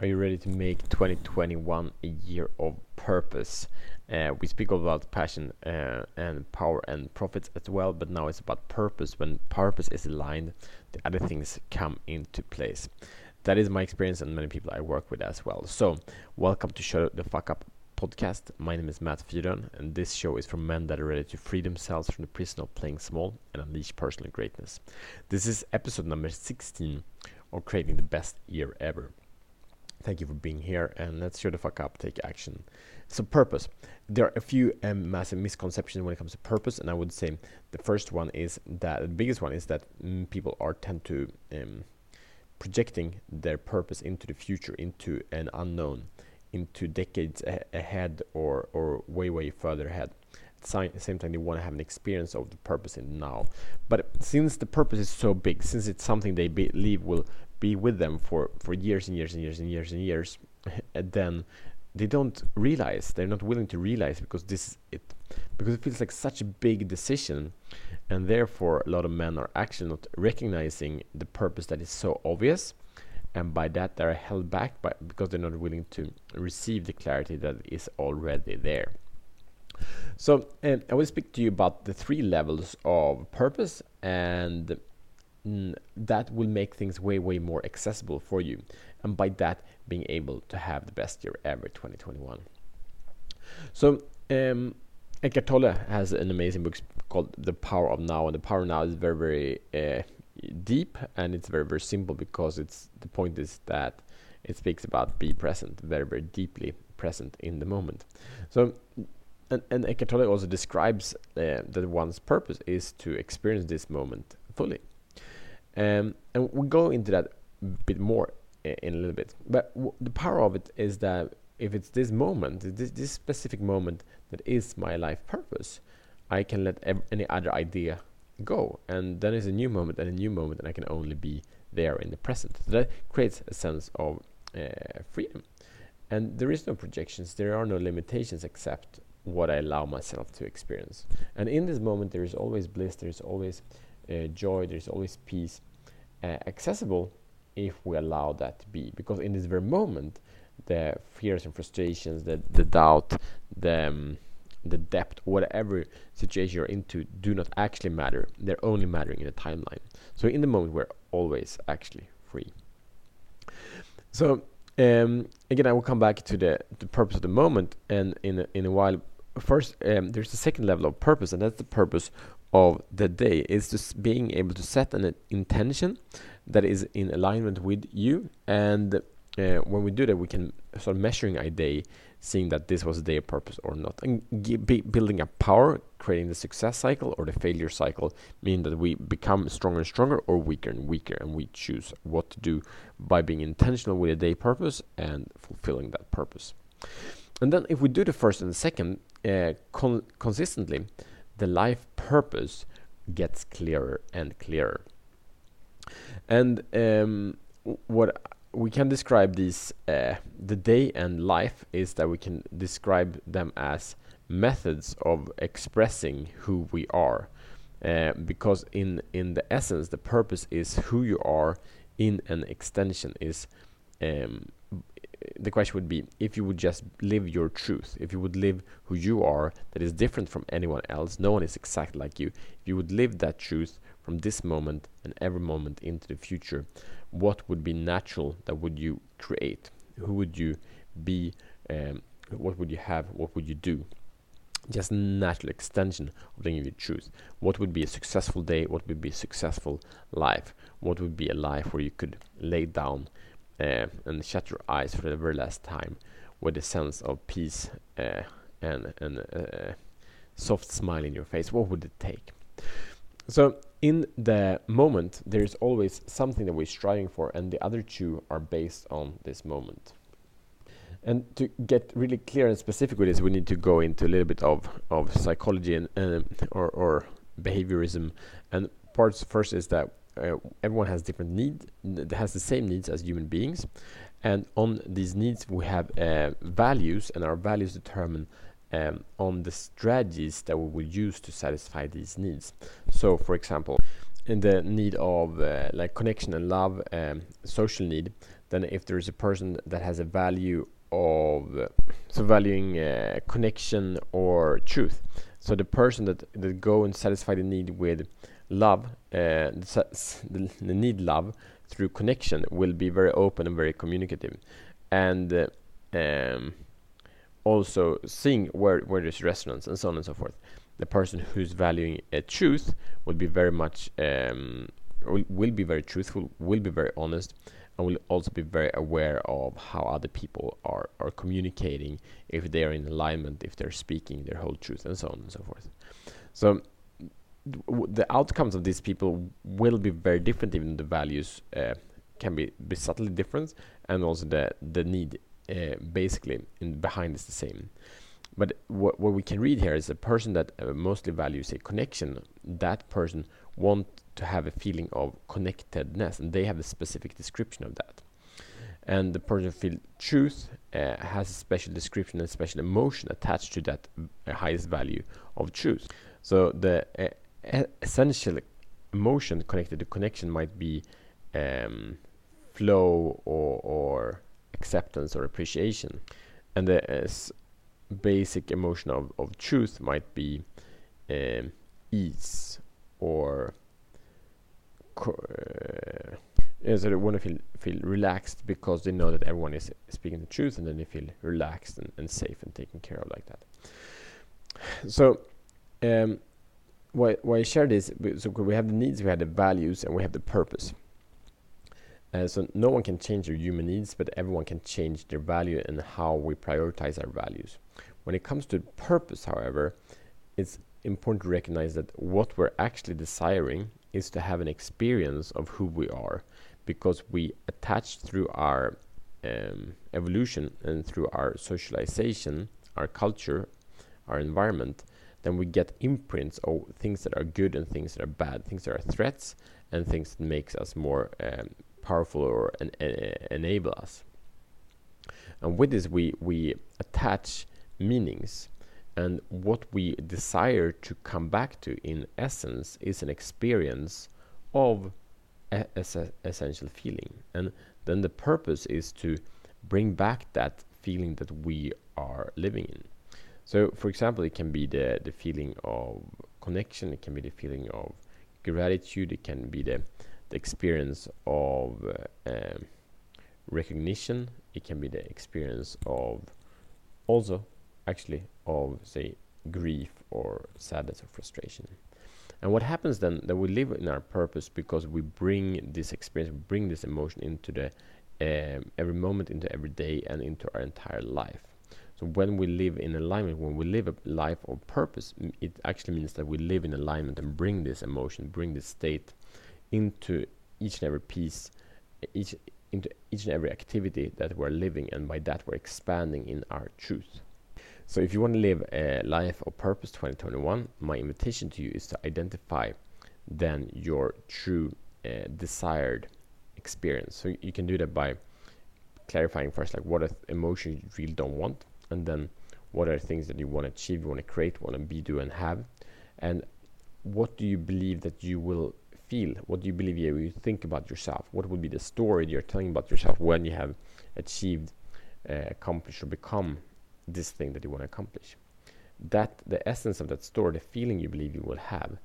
Are you ready to make 2021 a year of purpose? Uh, we speak about passion uh, and power and profits as well, but now it's about purpose. When purpose is aligned, the other things come into place. That is my experience and many people I work with as well. So, welcome to Show the Fuck Up podcast. My name is Matt Fyron, and this show is for men that are ready to free themselves from the prison of playing small and unleash personal greatness. This is episode number 16 of creating the best year ever. Thank you for being here, and let's show the fuck up, take action. So, purpose. There are a few um, massive misconceptions when it comes to purpose, and I would say the first one is that the biggest one is that mm, people are tend to um, projecting their purpose into the future, into an unknown, into decades a- ahead, or or way way further ahead. At the same time, they want to have an experience of the purpose in now. But since the purpose is so big, since it's something they believe will be with them for, for years and years and years and years and years, and then they don't realize they're not willing to realize because this is it because it feels like such a big decision and therefore a lot of men are actually not recognizing the purpose that is so obvious and by that they're held back by because they're not willing to receive the clarity that is already there. So um, i will speak to you about the three levels of purpose and that will make things way way more accessible for you. And by that being able to have the best year ever 2021 so um, Eckhart Tolle has an amazing book called The Power of Now. And the power of now is very very uh, deep and it's very very simple because it's the point is that it speaks about be present very very deeply present in the moment. So and, and Eckhart Tolle also describes uh, that one's purpose is to experience this moment fully um, and we'll go into that a bit more in a little bit. But the power of it is that if it's this moment, this, this specific moment that is my life purpose, I can let any other idea go. And then it's a new moment and a new moment, and I can only be there in the present. So that creates a sense of uh, freedom. And there is no projections, there are no limitations except what I allow myself to experience. And in this moment, there is always bliss, there is always uh, joy, there is always peace accessible if we allow that to be. Because in this very moment, the fears and frustrations, the, the doubt, the, um, the depth, whatever situation you're into, do not actually matter. They're only mattering in a timeline. So in the moment, we're always actually free. So um, again, I will come back to the, the purpose of the moment, and in a, in a while. First, um, there's the second level of purpose, and that's the purpose of the day is just being able to set an intention that is in alignment with you and uh, when we do that we can start measuring a day seeing that this was a day of purpose or not. And building up power creating the success cycle or the failure cycle meaning that we become stronger and stronger or weaker and weaker and we choose what to do by being intentional with a day purpose and fulfilling that purpose. And then if we do the first and the second uh, con consistently the life purpose gets clearer and clearer. And um, what we can describe these, uh, the day and life, is that we can describe them as methods of expressing who we are. Uh, because in in the essence, the purpose is who you are. In an extension is um, the question would be if you would just live your truth, if you would live who you are, that is different from anyone else, no one is exactly like you. If you would live that truth from this moment and every moment into the future, what would be natural that would you create? Who would you be? Um, what would you have? What would you do? Just natural extension of living your truth. What would be a successful day? What would be a successful life? What would be a life where you could lay down uh, and shut your eyes for the very last time with a sense of peace uh, and and uh, soft smile in your face, what would it take? So in the moment, there is always something that we're striving for, and the other two are based on this moment. And to get really clear and specific with this, we need to go into a little bit of, of psychology and uh, or, or behaviorism. And parts first is that uh, everyone has different needs, has the same needs as human beings, and on these needs we have uh, values, and our values determine um, on the strategies that we will use to satisfy these needs. So, for example, in the need of uh, like connection and love, um, social need, then if there is a person that has a value of so valuing uh, connection or truth. So the person that that go and satisfy the need with love, uh, the, the need love through connection will be very open and very communicative, and uh, um, also seeing where where there's resonance and so on and so forth. The person who's valuing a truth will be very much um, will, will be very truthful, will be very honest, and will also be very aware of how other people are, are communicating, if they are in alignment, if they're speaking their whole truth, and so on and so forth. So the outcomes of these people will be very different, even the values uh, can be, be subtly different, and also the, the need uh, basically in behind is the same. But what, what we can read here is a person that uh, mostly values a connection, that person want to have a feeling of connectedness, and they have a specific description of that. And the person feel truth uh, has a special description and special emotion attached to that uh, highest value of truth. So the uh, essential emotion connected to connection might be um, flow or, or, acceptance or appreciation, and the uh, basic emotion of, of truth might be um, ease or uh, so they want to feel feel relaxed because they know that everyone is speaking the truth, and then they feel relaxed and, and safe and taken care of like that. So, um, why why I share this? So we have the needs, we have the values, and we have the purpose. Uh, so no one can change their human needs, but everyone can change their value and how we prioritize our values. When it comes to purpose, however, it's important to recognize that what we're actually desiring is to have an experience of who we are because we attach through our um, evolution and through our socialization, our culture, our environment, then we get imprints of things that are good and things that are bad, things that are threats and things that makes us more um, powerful or en enable us. And with this, we we attach meanings and what we desire to come back to, in essence, is an experience of essential feeling. And then the purpose is to bring back that feeling that we are living in. So, for example, it can be the, the feeling of connection, it can be the feeling of gratitude, it can be the, the experience of uh, um, recognition, it can be the experience of also actually of say grief or sadness or frustration. And what happens then that we live in our purpose because we bring this experience, we bring this emotion into the um, every moment, into every day, and into our entire life. So when we live in alignment, when we live a life of purpose, it actually means that we live in alignment and bring this emotion, bring this state into each and every piece, each into each and every activity that we're living, and by that we're expanding in our truth. So if you want to live a life of purpose 2021, my invitation to you is to identify then your true uh, desired experience. So you can do that by clarifying first like what are emotions you really don't want and then what are things that you want to achieve, you want to create, want to be, do and have and what do you believe that you will feel? What do you believe you think about yourself? What would be the story you're telling about yourself when you have achieved, uh, accomplished or become this thing that you want to accomplish. That the essence of that story, the feeling you believe you will have,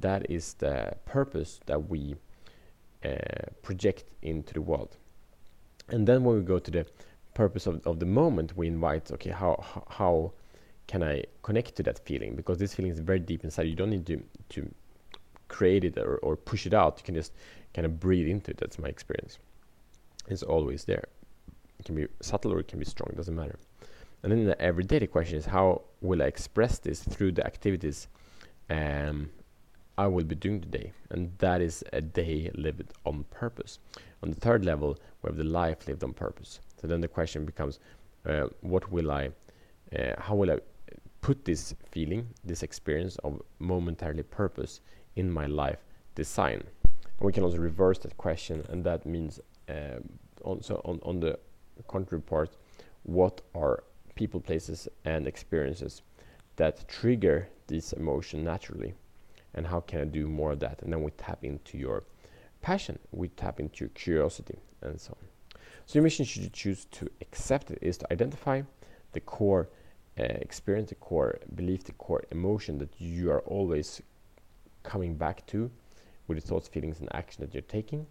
that is the purpose that we uh, project into the world. And then when we go to the purpose of, of the moment, we invite, okay, how, how, can I connect to that feeling? Because this feeling is very deep inside. You don't need to, to create it or, or push it out. You can just kind of breathe into it. That's my experience. It's always there. It can be subtle or it can be strong, it doesn't matter. And then the everyday the question is how will I express this through the activities um, I will be doing today? And that is a day lived on purpose. On the third level, we have the life lived on purpose. So then the question becomes, uh, what will I, uh, how will I put this feeling, this experience of momentarily purpose in my life design? And we can also reverse that question, and that means um, also on, on the contrary part, what are people, places, and experiences that trigger this emotion naturally. And how can I do more of that? And then we tap into your passion, we tap into your curiosity, and so on. So your mission, should you choose to accept it, is to identify the core uh, experience, the core belief, the core emotion that you are always coming back to with the thoughts, feelings, and action that you're taking.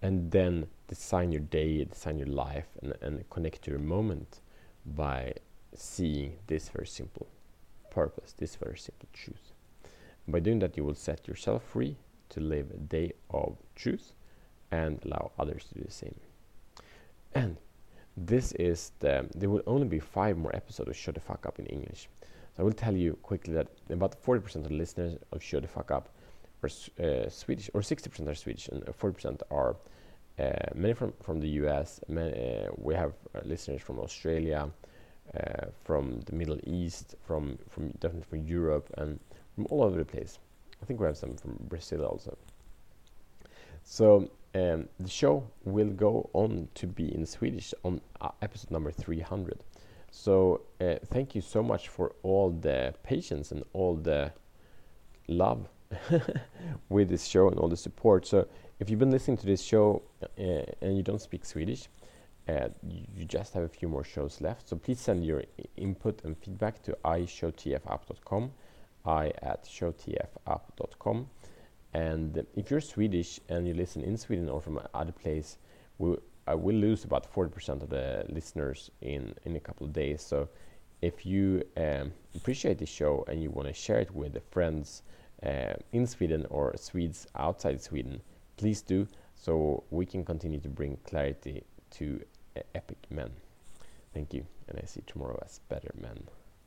And then design your day, design your life, and, and connect to your moment by seeing this very simple purpose, this very simple truth. And by doing that, you will set yourself free to live a day of truth and allow others to do the same. And this is the, there will only be five more episodes of Show the Fuck Up in English. So I will tell you quickly that about 40% of the listeners of Show the Fuck Up are uh, Swedish, or 60% are Swedish, and 40% are uh, many from, from the US. Many, uh, we have uh, listeners from Australia, uh, from the Middle East, from, from definitely from Europe, and from all over the place. I think we have some from Brazil also. So um, the show will go on to be in Swedish on uh, episode number 300. So uh, thank you so much for all the patience and all the love with this show and all the support. So if you've been listening to this show uh, and you don't speak Swedish, uh, you just have a few more shows left. So please send your input and feedback to ishowtfapp.com, i at showtfapp.com. And if you're Swedish and you listen in Sweden or from other place, we, I will lose about 40% of the listeners in, in a couple of days. So if you um, appreciate the show and you want to share it with friends uh, in Sweden or Swedes outside Sweden, please do so we can continue to bring clarity to uh, epic men. Thank you, and I see tomorrow as better men.